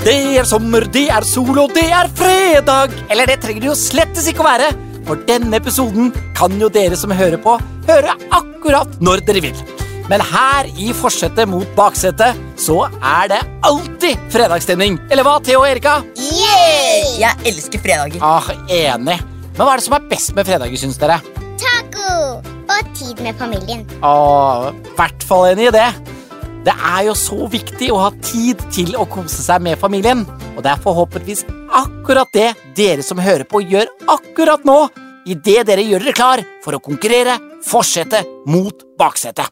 Det er sommer, det er sol, og det er fredag! Eller det trenger det jo slettes ikke å være, for denne episoden kan jo dere som hører på, høre akkurat når dere vil. Men her i forsetet mot baksetet så er det alltid fredagsstemning. Eller hva, Theo og Erika? Yeah! Jeg elsker fredager. Ah, Enig. Men hva er det som er best med fredager, syns dere? Taco og tid med familien. Åh, i hvert fall enig i det. Det er jo så viktig å ha tid til å kose seg med familien. Og det er forhåpentligvis akkurat det dere som hører på, gjør akkurat nå. Idet dere gjør dere klar for å konkurrere fortsette mot baksetet.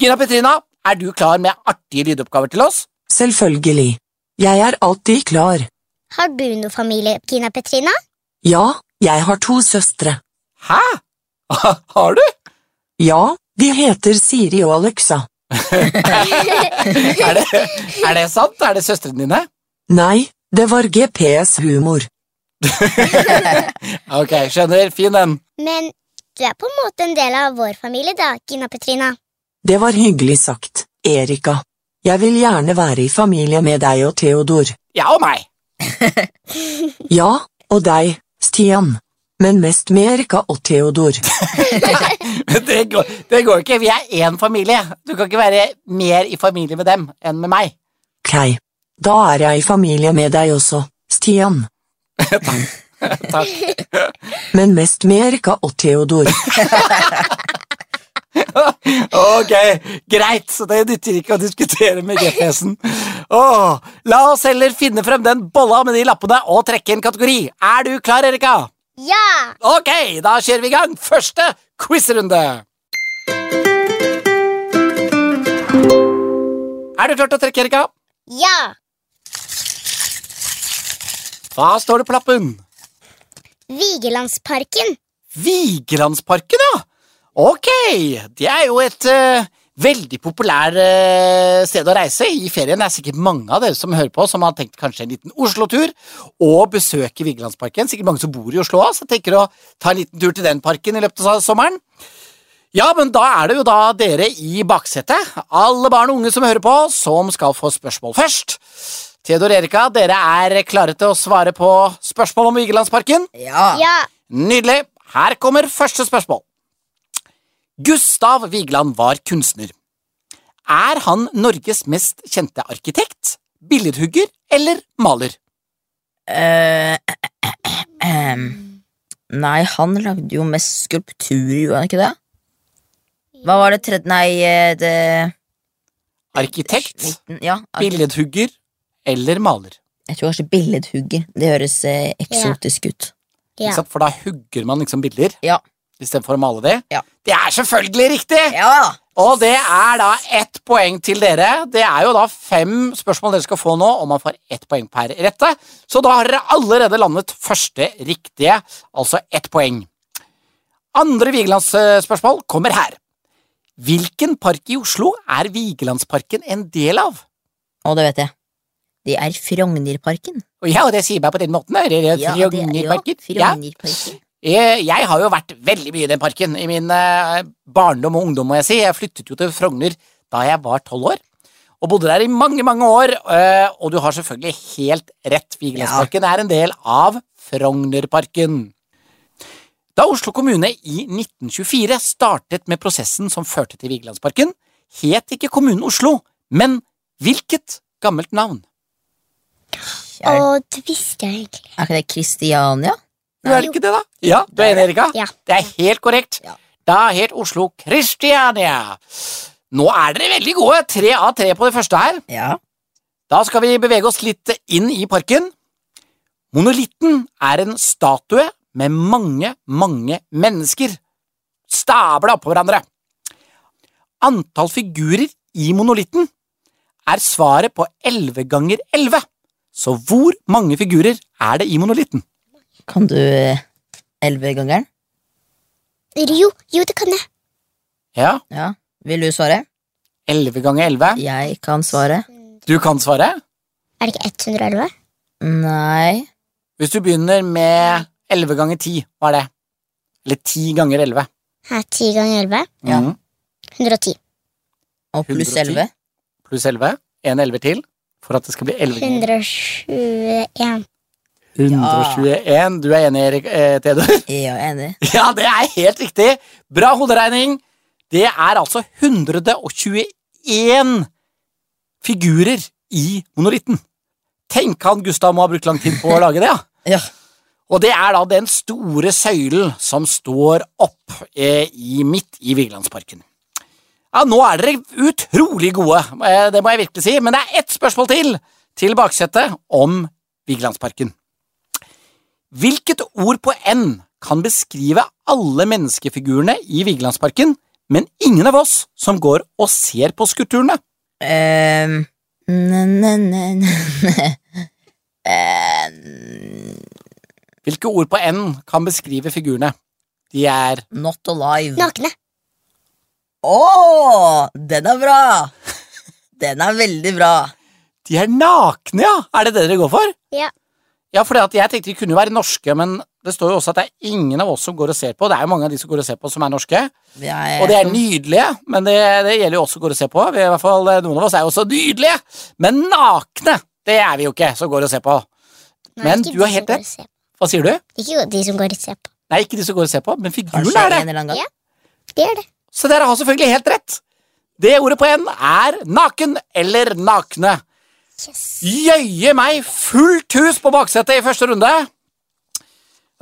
Gina Petrina, er du klar med artige lydoppgaver til oss? Selvfølgelig. Jeg er alltid klar. Har du noe familie, Gina Petrina? Ja, jeg har to søstre. Hæ? Har du? Ja, de heter Siri og Alexa. Er det, er det sant? Er det søstrene dine? Nei, det var GPS-humor. Ok, skjønner. Fin den. Men du er på en måte en del av vår familie, da, Gina Petrina. Det var hyggelig sagt, Erika. Jeg vil gjerne være i familie med deg og Theodor. Ja, og meg. Ja, og deg, Stian. Men mest med Erika og Theodor. Det går, det går ikke. Vi er én familie. Du kan ikke være mer i familie med dem enn med meg. Ok, da er jeg i familie med deg også, Stian. Takk. Men mest med Erika og Theodor. Ok, greit, så det nytter ikke å diskutere med GPS-en. Åh, la oss heller finne frem den bolla med de lappene og trekke en kategori. Er du klar, Erika? Ja! Ok, da kjører vi i gang. Første quizrunde. Er du klar til å trekke, Erika? Ja! Hva står det på lappen? Vigelandsparken. Vigelandsparken, ja. Ok, det er jo et eh, veldig populær eh, sted å reise i ferien. Det er sikkert mange av dere som hører på, som har tenkt kanskje en liten Oslo-tur og besøke Vigelandsparken. Sikkert mange som bor i Oslo også, som tenker å ta en liten tur til den parken i løpet av sommeren. Ja, men da er det jo da dere i baksetet, alle barn og unge som hører på, som skal få spørsmål først. Theodor Erika, dere er klare til å svare på spørsmål om Vigelandsparken? Ja. Ja. Nydelig. Her kommer første spørsmål. Gustav Vigeland var kunstner. Er han Norges mest kjente arkitekt, billedhugger eller maler? Eh, ehm. Nei, han lagde jo mest skulpturer, gjorde han ikke det? Hva var det tredje Nei, eh, det Arkitekt, Ja, arkitekt. billedhugger eller maler? jeg tror kanskje billedhugger. Det høres eh, eksotisk ut. Ja. For da hugger man liksom bilder Ja. Istedenfor å male de. Ja. Det er selvfølgelig riktig! Ja! Og det er da ett poeng til dere. Det er jo da fem spørsmål dere skal få nå, og man får ett poeng per rette. Så da har dere allerede landet første riktige, altså ett poeng. Andre Vigelandsspørsmål kommer her. Hvilken park i Oslo er Vigelandsparken en del av? Å, det vet jeg. Det er Frognerparken. Ja, og det sier meg på den måten. Er det Ja, det er- Frognerparken? Ja. Frognerparken. Jeg, jeg har jo vært veldig mye i den parken i min eh, barndom og ungdom, må jeg si. Jeg flyttet jo til Frogner da jeg var tolv år, og bodde der i mange, mange år. eh, og du har selvfølgelig helt rett, Vigelandsparken er en del av Frognerparken. Da Oslo kommune i 1924 startet med prosessen som førte til Vigelandsparken, het ikke kommunen Oslo, men hvilket gammelt navn? Å, det visste jeg egentlig. er ikke det Kristiania? Du er ikke det, da? Ja, du er enig, Erika? Ja. Det er helt korrekt. Ja. Da het Oslo Kristiania. Nå er dere veldig gode. Tre av tre på det første her. Ja. Da skal vi bevege oss litt inn i parken. Monolitten er en statue med mange, mange mennesker stabla oppå hverandre. Antall figurer i monolitten er svaret på elleve ganger elleve. Så hvor mange figurer er det i monolitten? Kan du ellevegangeren? Jo, jo, det kan jeg. Ja, Ja. Vil du svare? elleve ganger elleve. Jeg kan svare. Du kan svare. Er det ikke 111? Nei. Hvis du begynner med elleve ganger ti, hva er det? Eller ti ganger elleve. 10 ganger 11? Ja. Mhm. 110. Og pluss 110. elleve. Pluss elleve. En elver til. for at det skal bli 11 ganger 121. 121. Du er enig, Erik eh, Theodor? Er enig. Ja, det er helt riktig. Bra hoderegning. Det er altså 121 figurer i monolitten. Tenk han Gustav må ha brukt lang tid på å lage det, ja. Ja. Og det er da den store søylen som står opp eh, i, midt i Vigelandsparken. Ja, nå er dere utrolig gode, eh, det må jeg virkelig si, men det er ett spørsmål til til baksetet om Vigelandsparken. Hvilket ord på N kan beskrive alle menneskefigurene i Vigelandsparken, men ingen av oss som går og ser på skulpturene? Ehm, ne, ne, ne, ne. Ehm, Hvilke ord på N kan beskrive figurene? De er not alive. Nakne. Å, den er bra! Den er veldig bra. De er nakne, ja! Er det det dere går for? Ja. Ja, for jeg tenkte de kunne jo være norske, men det står jo også at det er ingen av oss som går og ser på. Det er jo mange av de som går og ser på, som er norske. Er... Og de er nydelige, men det, det gjelder jo også å gå og se på. Vi, I hvert fall eh, Noen av oss er jo også nydelige, men nakne det er vi jo ikke som går og ser på. Nei, Men du har helt rett. Hva sier du? Ikke de som går og ser på. Nei, ikke de som går og ser på, men figuren er det. Ja. De er det. Så dere har selvfølgelig helt rett. Det ordet på N er naken eller nakne. Jøye meg, fullt hus på baksetet i første runde.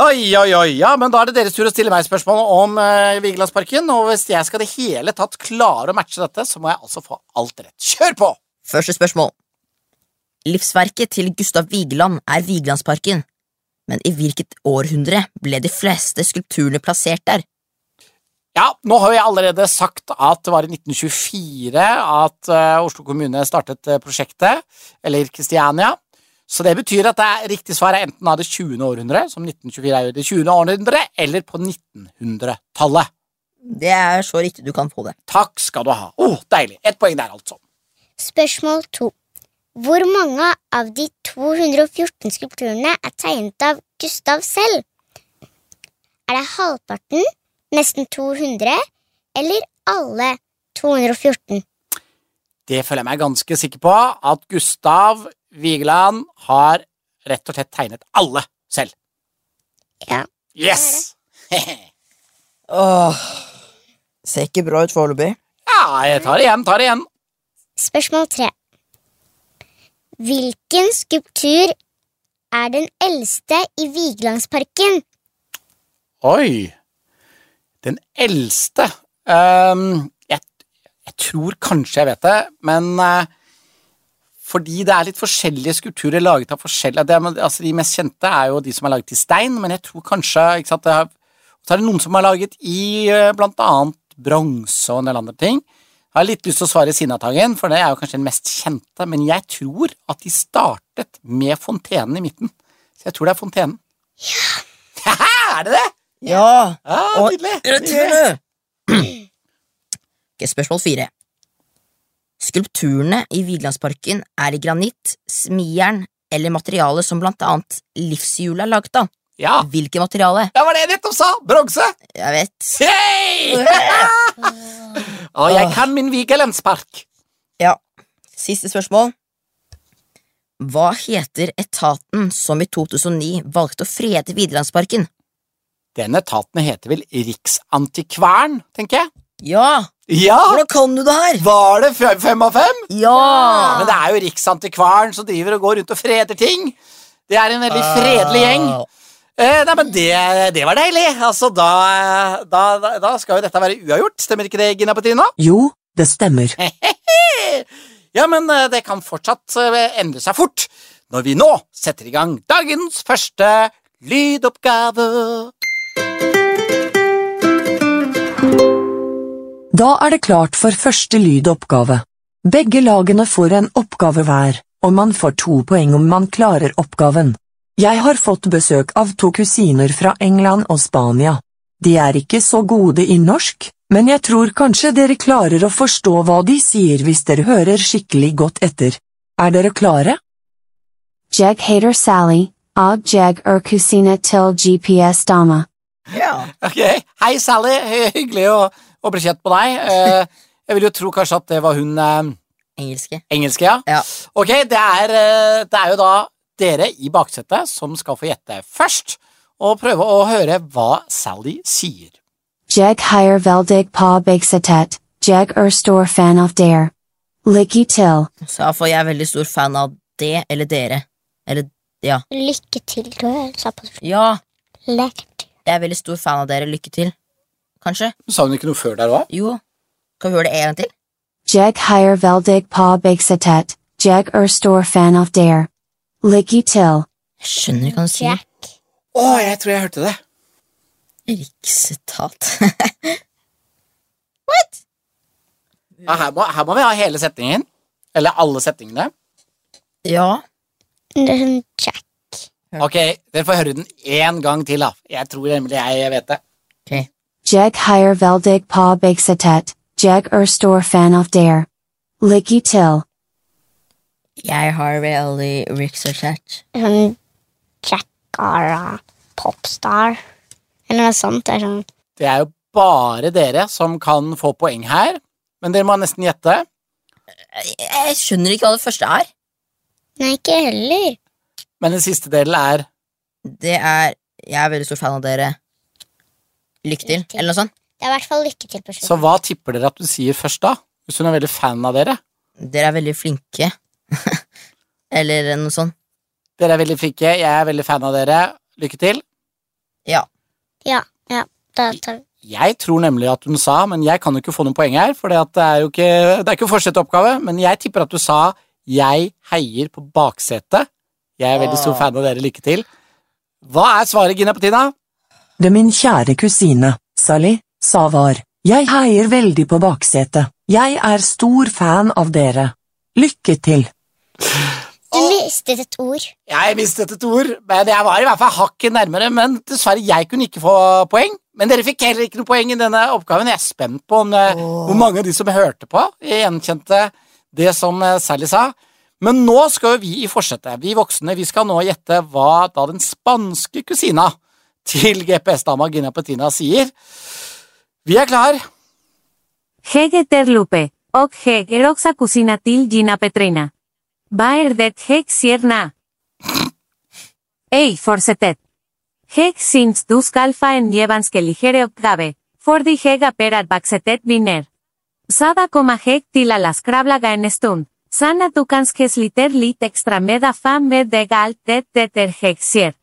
Oi, oi, oi, ja, men da er det deres tur å stille meg spørsmål om eh, Vigelandsparken, og hvis jeg skal det hele tatt klare å matche dette, så må jeg altså få alt rett. Kjør på! Første spørsmål. Livsverket til Gustav Vigeland er Vigelandsparken, men i hvilket århundre ble de fleste skulpturene plassert der? Ja, nå har jeg allerede sagt at det var i 1924 at eh, Oslo kommune startet eh, prosjektet, eller Kristiania. Så det betyr at det er riktig svar er enten av det 20. århundre, som 1924 er i det 20. århundre, eller på 1900-tallet. Det er så riktig du kan få det. Takk skal du ha. Å, deilig. Ett poeng der, altså. Spørsmål to. Hvor mange av de 214 skulpturene er tegnet av Gustav selv? Er det halvparten, nesten 200, eller alle 214? Det føler jeg meg ganske sikker på at Gustav Vigeland har rett og slett tegnet alle selv. Ja. Yes! Åh, ser ikke bra ut foreløpig. ja, jeg tar det igjen, tar det igjen. Spørsmål tre. Hvilken skulptur er den eldste i Vigelandsparken? Oi. Den eldste um, jeg, jeg tror kanskje jeg vet det, men uh, fordi det er litt forskjellige skulpturer laget av forskjellige det, altså De mest kjente er jo de som er laget i stein, men jeg tror kanskje ikke sant, det er, Så er det noen som er laget i uh, blant annet bronse og en del andre ting. Jeg har litt lyst til å svare Sinnataggen, for det er jo kanskje den mest kjente, men jeg tror at de startet med fontenen i midten. Så jeg tror det er fontenen. Ja! er det det? Ja, Ja, og. Ok, spørsmål fire. Skulpturene i Vigelandsparken er i granitt, smijern eller materiale som blant annet livshjulet er laget av. Ja, Hvilket materiale? det var det jeg nettopp sa! Bronse! Jeg vet. Hey! Og jeg kan min Vigelandspark. Ja. Siste spørsmål. Hva heter etaten som i 2009 valgte å frede Vigelandsparken? Den etaten heter vel Riksantikvaren, tenker jeg. Ja! Ja! Hvordan kan du det her? Var det fem av fem? Ja! Men det er jo Riksantikvaren som driver og går rundt og freder ting. Det er en veldig fredelig gjeng. Eh, nei, men det, det var deilig. Altså, da, da, da, da skal jo dette være uavgjort. Stemmer ikke det, Gina Petrina? Jo, det stemmer. Ja, men eh, det kan fortsatt eh, endre seg fort når vi nå setter i gang dagens første lydoppgave. Da er det klart for første lydoppgave. Begge lagene får en oppgave hver, og man får to poeng om man klarer oppgaven. Jeg har fått besøk av to kusiner fra England og Spania. De er ikke så gode i norsk, men jeg tror kanskje dere klarer å forstå hva de sier hvis dere hører skikkelig godt etter. Er dere klare? Jeg heter Sally, og jeg er kusine til GPS dama. Ja. Ok, Hei, Sally. Hyggelig å, å bli kjent med deg. Eh, jeg vil jo tro kanskje at det var hun eh, Engelske. Engelske, ja? Ja. Ok, det er, eh, det er jo da dere i baksetet som skal få gjette først, og prøve å høre hva Sally sier. Jeg higher veldig på bygsetet, Jeg er stor fan av dere. Lykke til. Så iallfall jeg er veldig stor fan av det eller dere. Eller ja. Lykke til, tror jeg. Sa på Ja, lekt. Jeg er veldig stor fan av dere. Lykke til. Kanskje? Sa hun ikke noe før der òg? Jo. Kan vi høre det en gang til? Jeg higher veldig på bygsetet, jeg er stor fan av dere. Lykke til. Jeg skjønner ikke hva han sier. Jack. oh, jeg tror jeg hørte det. Riksetat. Ja, her, må, her må vi ha hele setningen. Eller alle setningene. ja. Det er sånn Jack. Ok, dere får høre den én gang til, da. Jeg tror nemlig jeg vet det. Okay. Jeg higher veldig på bygsetet, jeg er stor fan av der. Lykke til. Jeg har veldig riksetat. Sånn Jack Ara Popstar. Eller noe sånt. Det er sånn Det er jo bare dere som kan få poeng her, men dere må nesten gjette. Jeg skjønner ikke hva det første er. Nei, ikke heller. Men den siste delen er Det er Jeg er veldig stor fan av dere. Lykke til. Lykke til. Eller noe sånt. Det er i hvert fall lykke til på Så hva tipper dere at hun sier først, da? Hvis hun er veldig fan av dere? Dere er veldig flinke. eller noe sånt. Dere er veldig flinke, jeg er veldig fan av dere. Lykke til. Ja. Ja, ja. Da tar Jeg tror nemlig at hun sa, men jeg kan jo ikke få noen poeng her, for det er jo ikke, det er ikke fortsetteoppgave, men jeg tipper at du sa 'jeg heier på baksetet'. Jeg er veldig stor fan av dere, lykke til. Hva er svaret, Gina Petina? Det min kjære kusine, Sally, sa var, jeg heier veldig på baksetet, jeg er stor fan av dere. Lykke til. Du mistet et ord. Jeg mistet et ord, men jeg var i hvert fall hakket nærmere, men dessverre, jeg kunne ikke få poeng. Men dere fikk heller ikke noe poeng i denne oppgaven. Jeg er spent på om, oh. hvor mange av de som hørte på, gjenkjente det som eh, Sally sa. Men nå skal jo vi i forsetet, vi voksne, vi skal nå gjette hva da den spanske kusina til GPS-dama Gina Petina sier. Vi er klar. Hege og ok heg eroxa kusina til Gina Petrina. Baer det heg sierna. Ei forsetet. Heg syns du skal få en jevanske ligere oppgave, for de hega per at baksetet viner. Sada koma heg til alaskrablaga la en stund, sana du kanske sliter lit extra meda fa med de galt det deterhexier. heg.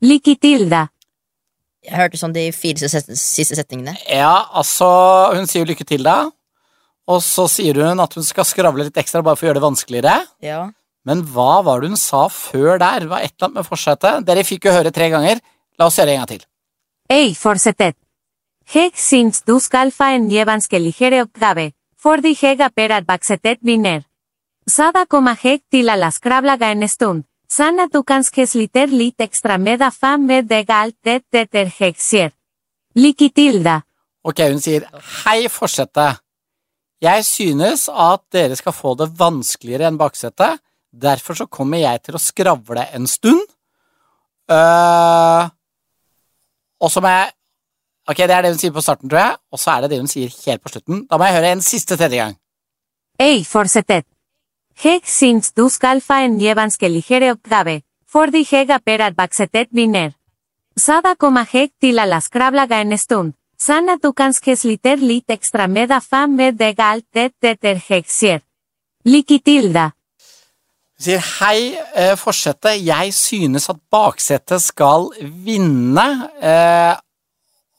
Lykke. Jeg hørte sånn de fire siste setningene. Ja, altså, hun sier jo lykke til, da. Og så sier hun at hun skal skravle litt ekstra bare for å gjøre det vanskeligere. Ja. Men hva var det hun sa før der? Det var et eller annet med forsetet. Dere fikk jo høre tre ganger. La oss gjøre det en gang til. Ei forsetet. Heg syns du skal få en jevanske ligere oppgave, fordi hega baksetet viner. Sada koma heg til a la skravlaga en stund, sana du kanske sliter lit extra meda fa med de galt det deter heg sier. Lykke til. Ok, hun sier hei, fortsette. Jeg synes at dere skal få det vanskeligere enn baksetet. Derfor så kommer jeg til å skravle en stund. Uh, og så må jeg Ok, det er det hun sier på starten, tror jeg. Og så er det det hun sier helt på slutten. Da må jeg høre en siste tredje gang. Ei forsetet. Heg syns dus galfa fa en jevanske ligere oppgave, fordi heg aperat baxetet viner. Sada coma heg tila las la en stund, sana du kanske liter lit extra meda fa med de gal det deter heg sier. Lykke til da. Hun sier hei, eh, forsetet. Jeg synes at baksetet skal vinne. Eh,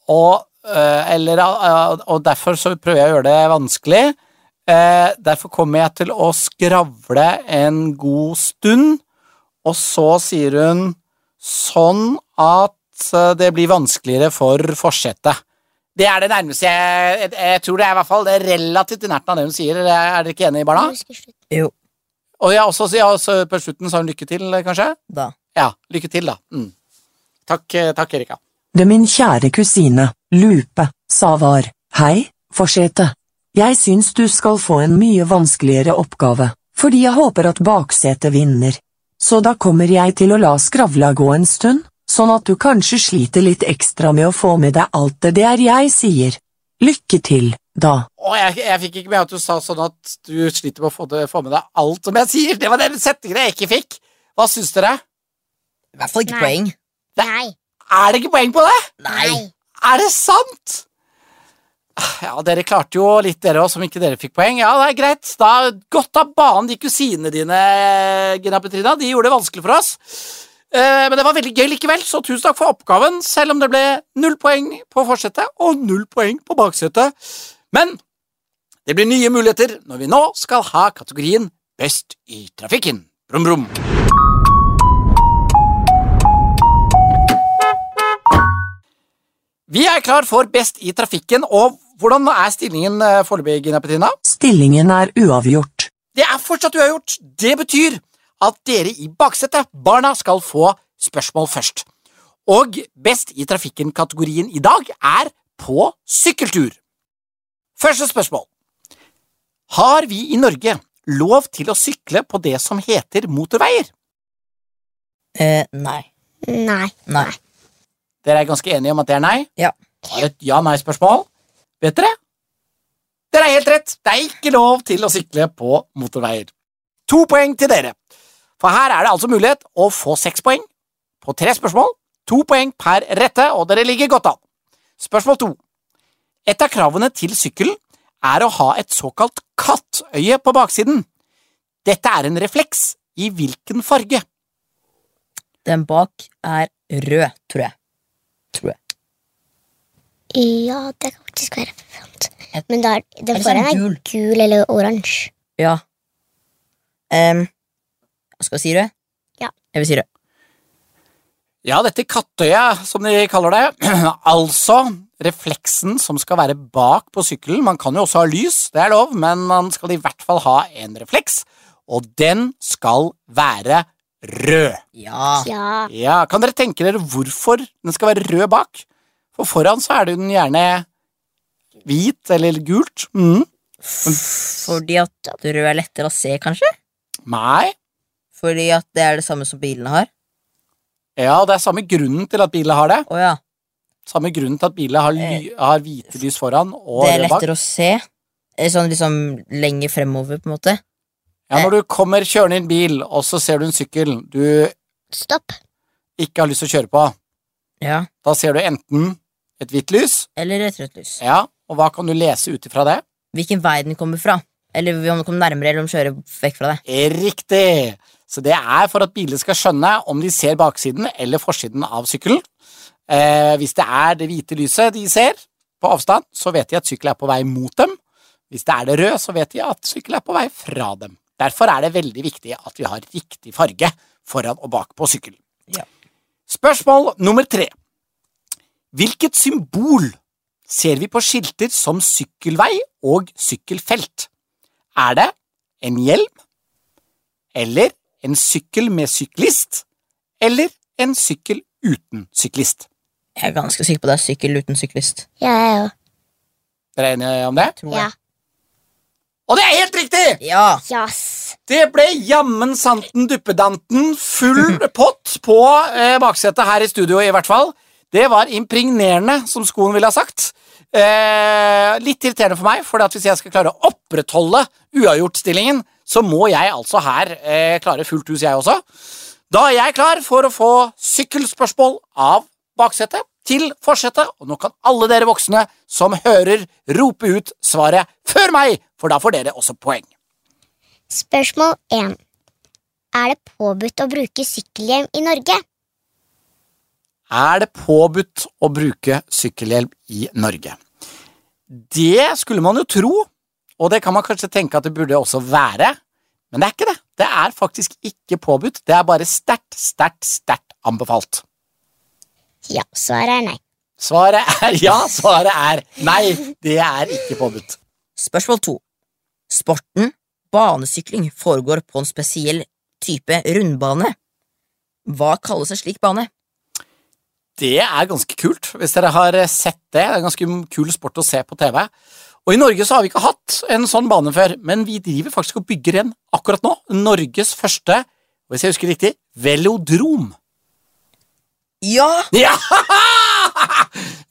og, eh, eller, eh, og derfor så prøver jeg å gjøre det vanskelig. Eh, derfor kommer jeg til å skravle en god stund. Og så sier hun sånn at eh, det blir vanskeligere for forsetet. Det er det nærmeste jeg, jeg, jeg tror det er i hvert fall det er relativt i nærheten av det hun sier. Er dere ikke enige, barna? Jo. Og jeg også, ja, også på slutten sa hun lykke til, kanskje? Da. Ja, lykke til, da. Mm. Takk, eh, takk, Erika. Det min kjære kusine, Lupe, sa var, hei, forsete. Jeg syns du skal få en mye vanskeligere oppgave, fordi jeg håper at baksetet vinner. Så da kommer jeg til å la skravla gå en stund, sånn at du kanskje sliter litt ekstra med å få med deg alt det der jeg sier. Lykke til. Da. Å, jeg, jeg fikk ikke med at du sa sånn at du sliter med å få, det, få med deg alt som jeg sier. Det var den setningen jeg ikke fikk. Hva syns dere? I hvert fall ikke Nei. poeng. Nei. Er det ikke poeng på det? Nei. Er det sant? Ja, dere klarte jo litt, dere òg, som ikke dere fikk poeng. Ja, det er greit. Da Godt av banen, de kusinene dine, Gina Petrina. De gjorde det vanskelig for oss. Eh, Men det var veldig gøy likevel, så tusen takk for oppgaven, selv om det ble null poeng på forsetet og null poeng på baksetet. Men det blir nye muligheter når vi nå skal ha kategorien Best i trafikken. Brum, brum. Vi er klar for Best i trafikken, og hvordan er stillingen eh, foreløpig, Gina Petrina? Stillingen er uavgjort. Det er fortsatt uavgjort. Det betyr at dere i baksetet, barna, skal få spørsmål først. Og Best i trafikken-kategorien i dag er på sykkeltur. Første spørsmål. Har vi i Norge lov til å sykle på det som heter motorveier? Eh, nei. Nei. Nei. Dere er ganske enige om at det er nei? Ja. Det er et ja-nei-spørsmål. Vet dere? Dere er helt rett. Det er ikke lov til å sykle på motorveier. To poeng til dere. For her er det altså mulighet å få seks poeng på tre spørsmål. To poeng per rette, og dere ligger godt an. Spørsmål to. Et av kravene til sykkelen er å ha et såkalt kattøye på baksiden. Dette er en refleks i hvilken farge? Den bak er rød, tror jeg. Tror jeg. Ja, det kan faktisk være sant. Men da, er- den Eller så er foran er gul. gul eller oransje. Ja. Em, skal jeg si rød? Ja. Jeg vil si rød. Ja, dette kattøyet, som de kaller det, altså refleksen som skal være bak på sykkelen. Man kan jo også ha lys, det er lov, men man skal i hvert fall ha en refleks, og den skal være rød. Ja. Ja. Ja, Kan dere tenke dere hvorfor den skal være rød bak? For foran så er den gjerne hvit eller gult. Mm. Fordi at rød er lettere å se, kanskje? Nei. Fordi at det er det samme som bilene har? Ja, det er samme grunnen til at bilene har det. Oh, ja. Samme grunnen til at bilene har, ly har hvite lys foran og Det er rød bak. lettere å se. Eh, Sånn liksom lenger fremover, på en måte. Ja, Når du kommer kjørende i en bil, og så ser du en sykkel du Stopp. ikke har lyst til å kjøre på, Ja. da ser du enten et hvitt lys, Eller et rødt lys. ja, og hva kan du lese ut ifra det? Hvilken vei den kommer fra. Eller om den kommer nærmere, eller om den kjører vekk fra det. Riktig! Så det er for at bilene skal skjønne om de ser baksiden eller forsiden av sykkelen. Eh, hvis det er det hvite lyset de ser på avstand, så vet de at sykkelen er på vei mot dem. Hvis det er det røde, så vet de at sykkelen er på vei fra dem. Derfor er det veldig viktig at vi har riktig farge foran og bak på sykkelen. Ja. Spørsmål nummer tre. Hvilket symbol ser vi på skilter som sykkelvei og sykkelfelt? Er det en hjelm, eller en sykkel med syklist, eller en sykkel uten syklist? Jeg er ganske sikker på det er sykkel uten syklist. Ja, jeg òg. Dere er enige om det? Tror Ja. Og det er helt riktig! Ja. Yes. Det ble jammen santen duppedanten full pott på eh, baksetet her i studio, i hvert fall. Det var impregnerende, som skoen ville ha sagt. Eh, litt irriterende for meg, for hvis jeg skal klare å opprettholde uavgjort-stillingen, så må jeg altså her eh, klare fullt hus, jeg også. Da er jeg klar for å få sykkelspørsmål av baksetet til forsetet, og nå kan alle dere voksne som hører, rope ut svaret før meg, for da får dere også poeng. Spørsmål 1. Er det påbudt å bruke sykkelhjelm i Norge? Er det påbudt å bruke sykkelhjelm i Norge? Det skulle man jo tro, og det kan man kanskje tenke at det burde også være, men det er ikke det. Det er faktisk ikke påbudt, det er bare sterkt, sterkt, sterkt anbefalt. Ja, svaret er nei. Svaret er ja, svaret er nei, det er ikke påbudt. Spørsmål to. Sporten banesykling foregår på en spesiell type rundbane. Hva kalles en slik bane? Det er ganske kult, hvis dere har sett det. Det er en ganske kul sport å se på TV. Og i Norge så har vi ikke hatt en sånn bane før, men vi driver faktisk og bygger en akkurat nå. Norges første, hvis jeg husker riktig, velodrom. Ja! Ja!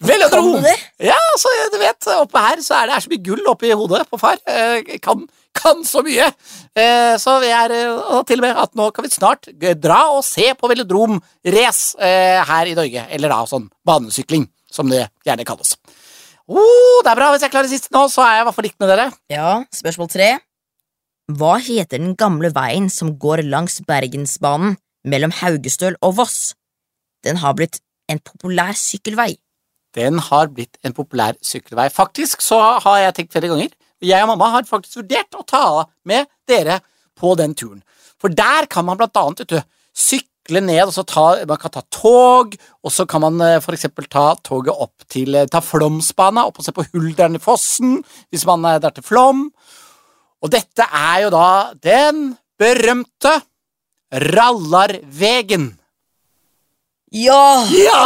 Velodrom! Kan du det? Ja, så du vet, oppe her så er det er så mye gull oppi hodet på far. Eh, kan, kan så mye. Eh, så vi er eh, til og med at nå kan vi snart dra og se på velodromrace eh, her i Norge. Eller da sånn banesykling, som det gjerne kalles. Oh, det er bra. Hvis jeg klarer siste nå, så er jeg i hvert fall likt med dere. Ja, spørsmål tre. Hva heter den gamle veien som går langs Bergensbanen mellom Haugestøl og Voss? Den har blitt en populær sykkelvei. Den har blitt en populær sykkelvei. Faktisk så har jeg tenkt flere ganger. Jeg og mamma har faktisk vurdert å ta med dere på den turen. For der kan man blant annet vet du, sykle ned, og så ta, man kan ta tog, og så kan man eh, for eksempel ta toget opp til eh, ta Flåmsbana, opp og se på Hulderen i Fossen, hvis man er der til Flåm. Og dette er jo da den berømte Rallarvegen. Ja! Ja!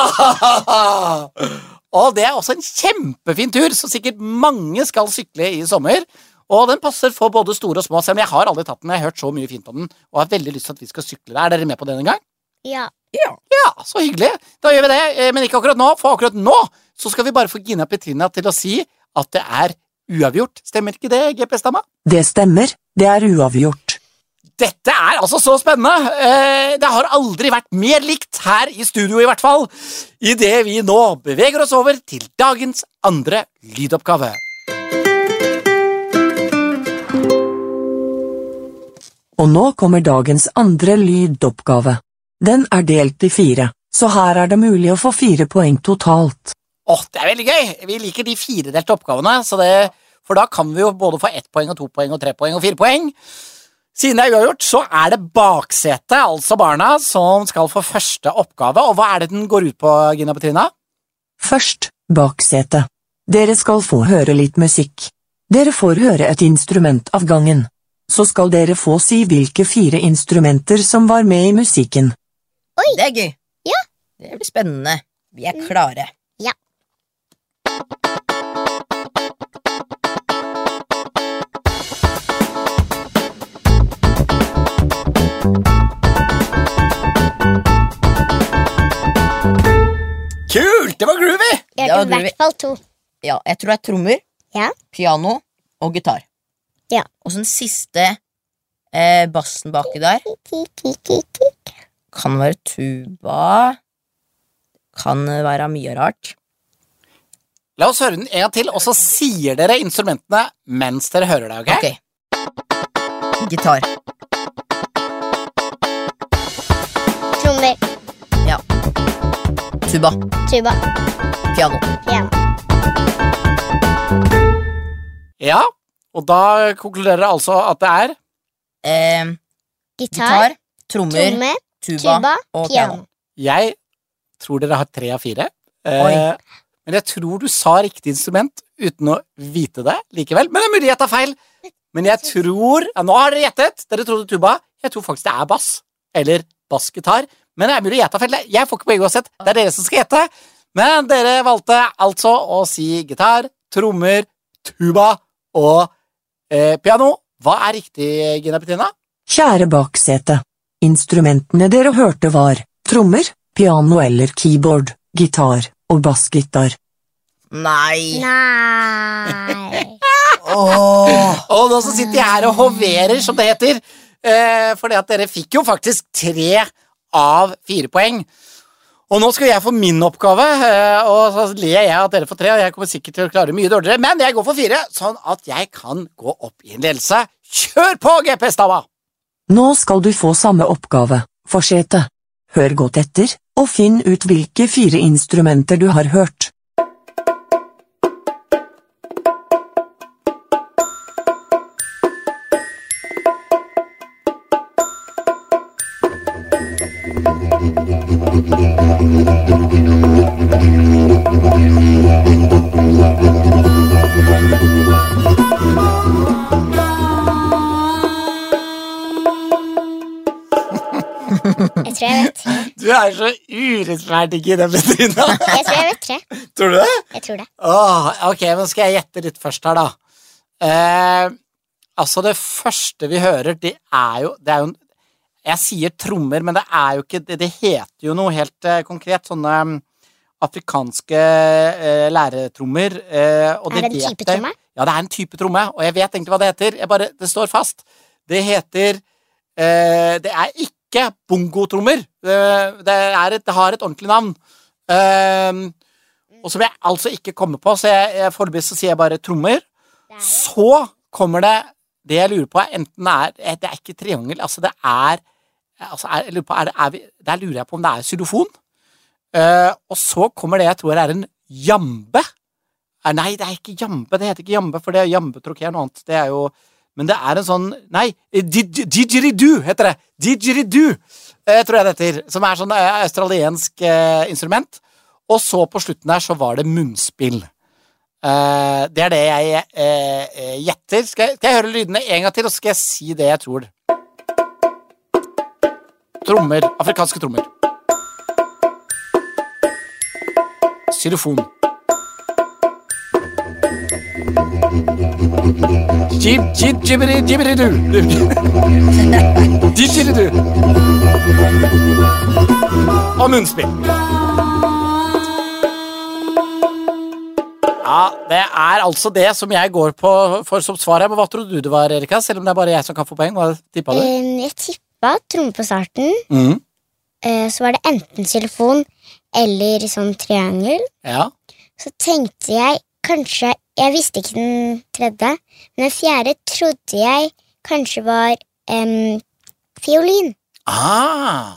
Og det er også en kjempefin tur, så sikkert mange skal sykle i sommer. Og den passer for både store og små, selv om jeg har aldri tatt den. Jeg har hørt så mye fint om den, og har veldig lyst til at vi skal sykle der. Er dere med på den en gang? Ja. Ja. Ja, så hyggelig. Da gjør vi det, eh, men ikke akkurat nå, for akkurat nå så skal vi bare få Gina Petrina til å si at det er uavgjort. Stemmer ikke det, GPS-dama? Det stemmer, det er uavgjort. Dette er altså så spennende! Eh, Det har aldri vært mer likt her i studio, i hvert fall, idet vi nå beveger oss over til dagens andre lydoppgave. Og nå kommer dagens andre lydoppgave. Den er delt i fire, så her er det mulig å få fire poeng totalt. Åh, Det er veldig gøy! Vi liker de firedelte oppgavene, så det, for da kan vi jo både få ett poeng og to poeng og tre poeng og fire poeng. Siden det er uavgjort, så er det baksetet, altså barna, som skal få første oppgave. Og hva er det den går ut på, Gina Petrina? Først, baksetet. Dere skal få høre litt musikk. Dere får høre et instrument av gangen. Så skal dere få si hvilke fire instrumenter som var med i musikken. Oi! Det er gøy. Ja. Det blir spennende. Vi er klare. Ja. Kult! Det var groovy! Jeg Det hørte i hvert fall to. Ja, jeg tror det er trommer, Ja. piano og gitar. Ja. Og så den siste eh, bassen baki der kan være tuba. Kan være mye rart. La oss høre den en gang til, og så sier dere instrumentene mens dere hører det, ok? Ok. Gitar. Tuba. tuba, Piano. piano. Ja, og da konkluderer jeg altså at det er Eh, Gitar, gitar, trommer, trommer, tuba, tuba, og piano. piano. Jeg tror dere har tre av fire. Eh, men jeg tror du sa riktig instrument uten å vite det likevel. Men det er mulig jeg tar feil. Men jeg tror ja, Nå har dere gjettet. Dere trodde tuba. Jeg tror faktisk det er bass. Eller bassgitar. Men det er mulig å gjette, feil. Jeg får ikke poeng uansett. Det er dere som skal gjette. Men dere valgte altså å si gitar, trommer, tuba og eh, piano. Hva er riktig, Gina Petrina? Kjære baksete. Instrumentene dere hørte var trommer, piano eller keyboard, gitar og bassgitar. Nei! Nei. oh. Og nå så sitter jeg her og hoverer, som det heter. Eh, fordi at dere fikk jo faktisk tre av fire poeng. Og nå skal jeg få min oppgave, eh, og så ler jeg at dere får tre. Og jeg kommer sikkert til å klare mye dårligere, men jeg går for fire, sånn at jeg kan gå opp i en ledelse. Kjør på, GPS-dama! Nå skal du få samme oppgave, forsete. Hør godt etter, og finn ut hvilke fire instrumenter du har hørt. Er så urettferdig, i det Bettina. Jeg tror jeg vet tre. Tror du det? Jeg tror det. Åh, ok, men skal jeg gjette litt først her, da. Eh, altså, det første vi hører, det er jo, det er jo Jeg sier trommer, men det er jo ikke Det, det heter jo noe helt eh, konkret. Sånne um, afrikanske eh, læretrommer. Eh, og Er det en type tromme? Ja, det er en type tromme, og jeg vet egentlig hva det heter. Bare, det står fast. Det heter eh, Det er ikke bongotrommer. Det, er et, det har et ordentlig navn. Eh, og som jeg altså ikke kommer på, så jeg, jeg foreløpig så sier jeg bare trommer. Så kommer det Det jeg lurer på, er enten er eh, Det er ikke triangel, altså det er altså er, jeg lurer på, er det, er vi, Der lurer jeg på om det er xylofon. Uh, og så kommer det jeg tror er en jambe. Eh, nei, det er ikke jambe. Det heter ikke jambe, for det er jambetrokké er noe annet. Det er jo Men det er en sånn Nei, eh, didgeridoo heter det. Didgeridoo, eh, tror jeg det heter. Som er sånn eh, australiensk eh, instrument. Og så på slutten der så var det munnspill. Eh, det er det jeg eh, eh, gjetter. Skal, jeg- skal jeg høre lydene en gang til, og så skal jeg si det jeg tror. Trommer. Afrikanske trommer. Xylofon. Jib, jib, jibberi, jibberi-du. Didgeridoo. Og munnspill. Ja, det er altså det som jeg går på for som svar her. Men hva trodde du det var, Erika? Selv om det er bare jeg som kan få poeng. Hva tippa du? Eh, jeg tippa tromme på starten. Mm. Eh, så var det enten xylofon eller sånn triangel. Ja. Så tenkte jeg kanskje Jeg visste ikke den tredje, men den fjerde trodde jeg kanskje var um, fiolin. Ah.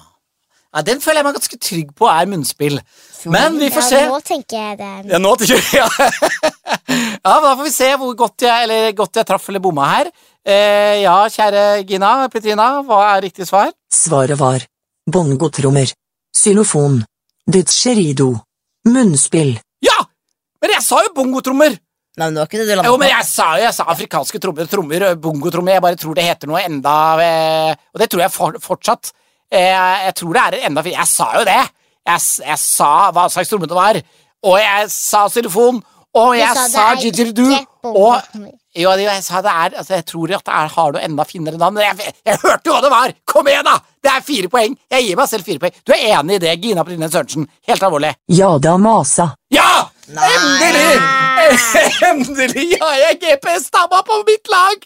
ja. Den føler jeg meg ganske trygg på er munnspill. Men vi får ja, se. Nå tenker jeg det Ja, nå tenker jeg, ja. ja, men Da får vi se hvor godt jeg, eller godt jeg traff eller bomma her. Eh, ja, kjære Gina Petrina, hva er riktig svar? Svaret var bongotrommer, xylofon, didgeridoo, munnspill. Ja! Men jeg sa jo bongotrommer! Nei, men det var ikke det du Jo, men jeg sa jo jeg sa afrikanske trommer, trommer, bongotrommer. Jeg bare tror det heter noe enda eh, Og det tror jeg for, fortsatt. Jeg, jeg tror det er enda Jeg sa jo det! Jeg, jeg sa hva slags tromme det var. Og jeg sa xylofon. Og jeg sa sa er ikke Og jo, jeg sa det er altså, Jeg tror at det er, har noe enda finere navn. Men Jeg, jeg hørte jo hva det var! Kom igjen, da! Det er fire poeng. Jeg gir meg selv fire poeng. Du er enig i det, Gina Petrine Sørensen? Helt alvorlig. Ja da, masa. Ja! Nei. Endelig! Endelig har jeg GPS-dama på mitt lag!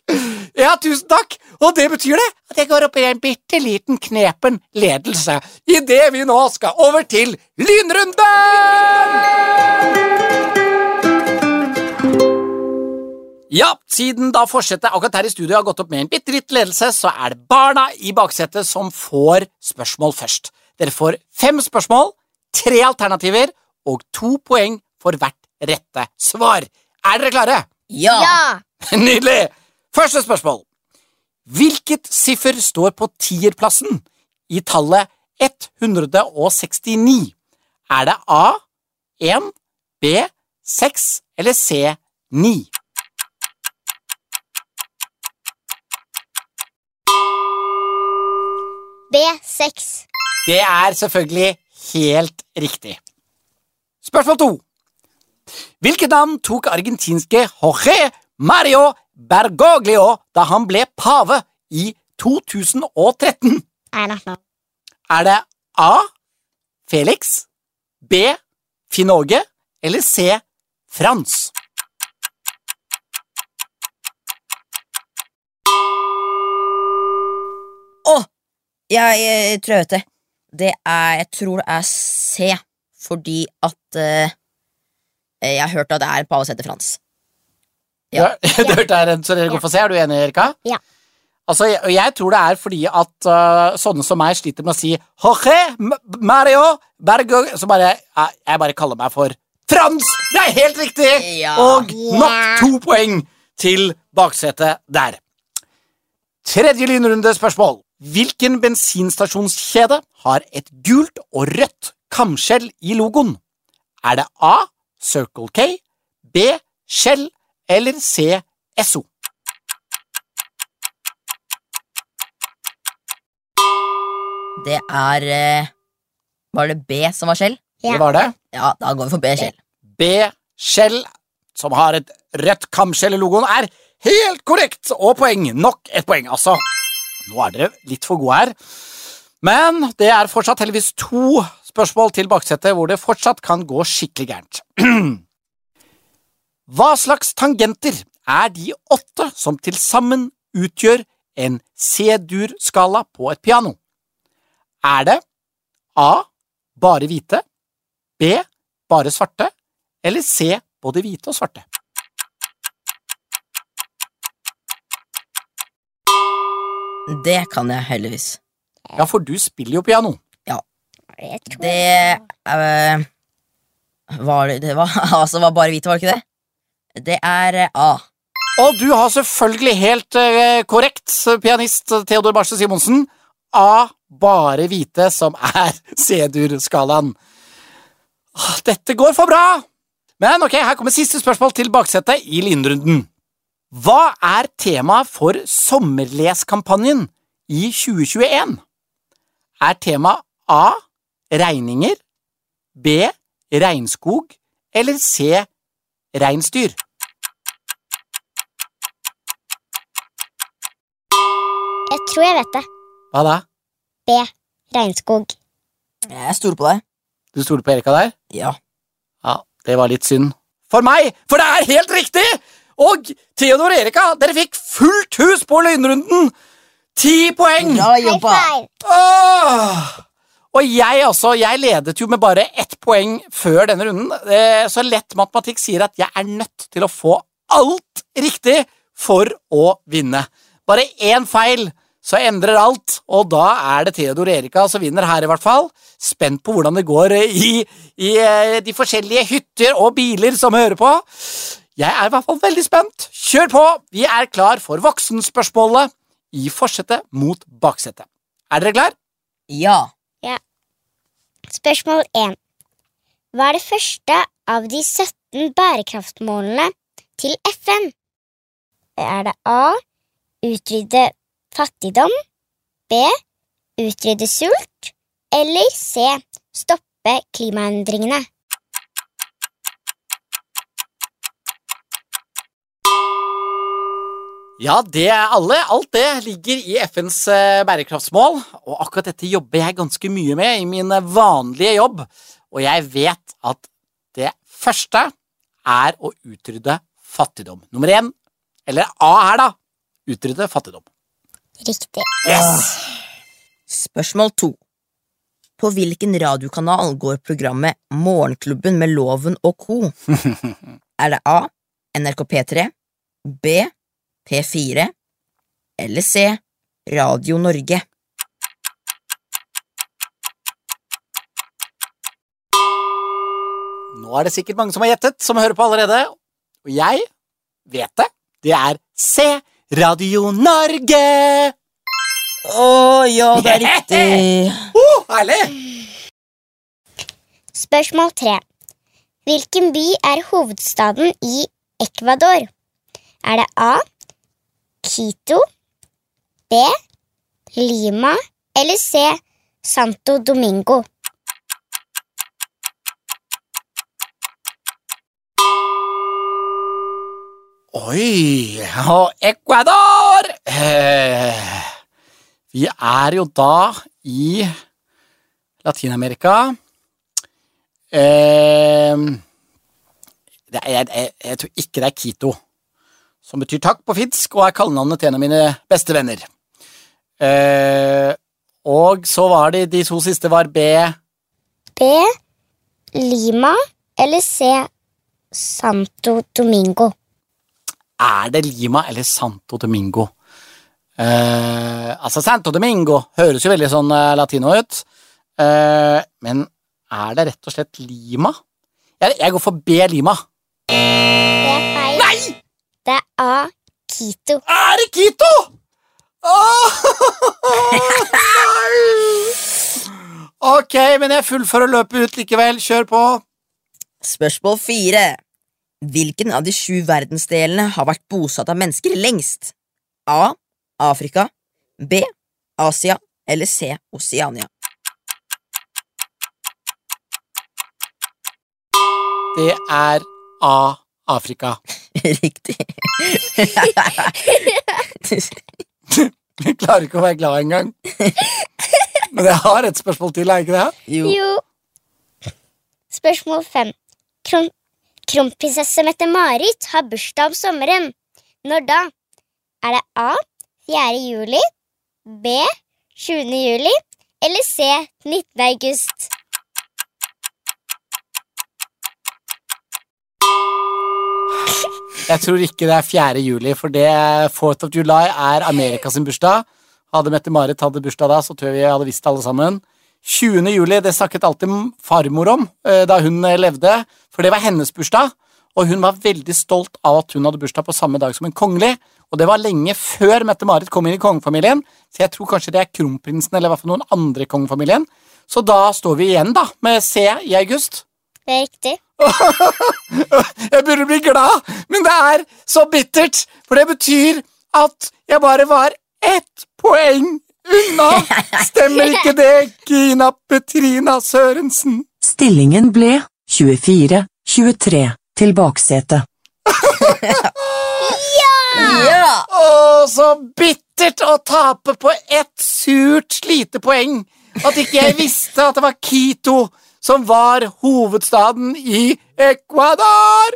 Ja, tusen takk. Og det betyr det at jeg går opp i en bitte liten knepen ledelse idet vi nå skal over til lynrunden! Ja, siden da forsetet akkurat her i studio har gått opp med en bitte litt ledelse, så er det barna i baksetet som får spørsmål først. Dere får fem spørsmål, tre alternativer og to poeng for hvert rette svar. Er dere klare? Ja! Ja! Nydelig! Første spørsmål. Hvilket siffer står på tierplassen i tallet 169? Er det A, 1, B, 6 eller C, 9? B6. Det er selvfølgelig helt riktig. Spørsmål to. Hvilket navn tok argentinske Jorge Mario Bergoglio da han ble pave i 2013? I don't know. Er det A. Felix, B. Finoge eller C. Frans? Å! Jeg, jeg tror jeg vet det. Det er Jeg tror det er C, fordi at uh, Jeg har hørt at det er pave som heter Frans. Ja. Du, du hørte her, så dere går for C. Er du enig, Erika? Ja. Altså, jeg, jeg tror det er fordi at uh, sånne som meg sliter med å si Jorge Mario Bergo Så bare ja, Jeg bare kaller meg for Frans! Det er helt riktig! Ja. Og nok to poeng til baksetet der. Tredje lynrunde spørsmål. Hvilken bensinstasjonskjede har et gult og rødt kamskjell i logoen? Er det A. Circle K, B. Shell eller C. Esso? Det er eh, Var det B som var Shell? Ja. Det var det. Ja, da går vi for B Shell. B. Shell, som har et rødt kamskjell i logoen, er helt korrekt! Og poeng. Nok et poeng, altså. Nå er dere litt for gode her. Men det er fortsatt heldigvis to spørsmål til baksetet hvor det fortsatt kan gå skikkelig gærent. Hva slags tangenter er de åtte som til sammen utgjør en C-dur-skala på et piano? Er det A. Bare hvite, B. Bare svarte, eller C. Både hvite og svarte? Det kan jeg heldigvis. Ja, for du spiller jo piano. Ja. Det øh, var det, det var, altså, var bare hvite, var det ikke det? Det er øh, A. Og du har selvfølgelig helt øh, korrekt, pianist Theodor Barse Simonsen. A. Bare hvite, som er C-dur-skalaen. Dette går for bra! Men ok, her kommer siste spørsmål til baksetet i linrunden. Hva er temaet for sommerleskampanjen i 2021? Er tema A. Regninger, B. Regnskog eller C. Reinsdyr? Jeg tror jeg vet det. Hva da? B. Regnskog. Jeg stoler på deg. Du stoler på Erika der? Ja. Ja, det var litt synd. For meg, for det er helt riktig! Og Theodor og Erika, dere fikk fullt hus på lynrunden! Ti poeng! Bra jobba. Åh! Og jeg også. jeg ledet jo med bare ett poeng før denne runden, Eh, så lett matematikk sier at jeg er nødt til å få alt riktig for å vinne. Bare én feil, så endrer alt, og da er det Theodor Erika som vinner her, i hvert fall. Spent på hvordan det går i, i eh, de forskjellige hytter og biler som hører på. Jeg er i hvert fall veldig spent. Kjør på! Vi er klar for voksenspørsmålet i forsetet mot baksetet. Er dere klar? Ja. Spørsmål 1. Hva er det første av de 17 bærekraftmålene til FN? Er det A. Utrydde fattigdom. B. Utrydde sult. Eller C. Stoppe klimaendringene. Ja, det er alle. Alt det ligger i FNs eh, bærekraftsmål, og akkurat dette jobber jeg ganske mye med i min eh, vanlige jobb, og jeg vet at det første er å utrydde fattigdom. Nummer én, eller A her, da, utrydde fattigdom. Riktig. Yes! Spørsmål to. På hvilken radiokanal går programmet Morgenklubben med Loven og co.? Er det A. NRK P3, B. P4 eller C. Radio Norge? Nå er det sikkert mange som har gjettet, som hører på allerede, og jeg vet det. Det er C. Radio Norge! Å ja, det er riktig. Oh, herlig! Spørsmål tre. Hvilken by er hovedstaden i Ecuador? Er det A. Quito, B. Lima eller C. Santo Domingo? Oi, og Ecuador! Eh, vi er jo da i Latin-Amerika. Eh, jeg, jeg, jeg tror ikke det er Quito, som betyr takk på finsk og er kallenavnet til en av mine beste venner. Eh, og så var det de to siste var B B. Lima eller C. Santo Domingo? Er det Lima eller Santo Domingo? Eh, altså, Santo Domingo høres jo veldig sånn eh, latino ut. Eh, men er det rett og slett Lima? Jeg, jeg går for B Lima. Det er A. Quito. Er det Kito?! Åh, nei! Ok, men jeg fullfører løpet ut likevel. Kjør på. Spørsmål fire. Hvilken av de sju verdensdelene har vært bosatt av mennesker lengst? A. Afrika. B. Asia. Eller C. Oceania. Det er A Afrika. Riktig. Jeg klarer ikke å være glad engang. Men jeg har et spørsmål til, er ikke det? jo. Jo. Spørsmål fem. Kron Kronprinsesse Mette-Marit har bursdag om sommeren. Når da? Er det A. 4. juli, B. 20. juli eller C. 19. august? Jeg tror ikke det er 4. juli, for det 4th of July er Amerikas bursdag. Hadde Mette-Marit hatt bursdag da, så tror jeg vi hadde visst det alle sammen. 20. juli det snakket alltid farmor om eh, da hun eh, levde, for det var hennes bursdag. Og hun var veldig stolt av at hun hadde bursdag på samme dag som en kongelig. Og det var lenge før Mette-Marit kom inn i kongefamilien, så jeg tror kanskje det er kronprinsen eller i hvert fall noen andre i kongefamilien. Så da står vi igjen da med C i august. Det er riktig. Jeg burde bli glad, men det er så bittert, for det betyr at jeg bare var ett poeng unna. Stemmer ikke det, Gina Petrina Sørensen? Stillingen ble 24-23 til baksetet. Ja! Å, så bittert å tape på ett surt lite poeng. At ikke jeg visste at det var Quito som var hovedstaden i Ecuador.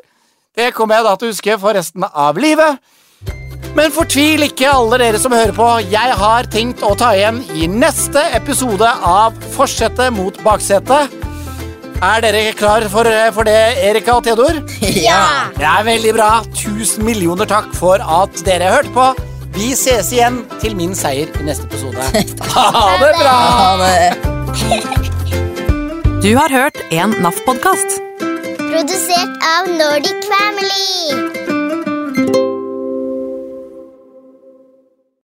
Det kommer jeg da til å huske for resten av livet. Men fortvil ikke, alle dere som hører på. Jeg har tenkt å ta igjen i neste episode av Forsetet mot baksetet. Er dere klar for, for det, Erika og Theodor? Ja! Det er veldig bra. Tusen millioner takk for at dere hørte på. Vi ses igjen til min seier i neste episode. Ha det bra! Ha det. Du har hørt en NAF-podkast. Produsert av Nordic Family.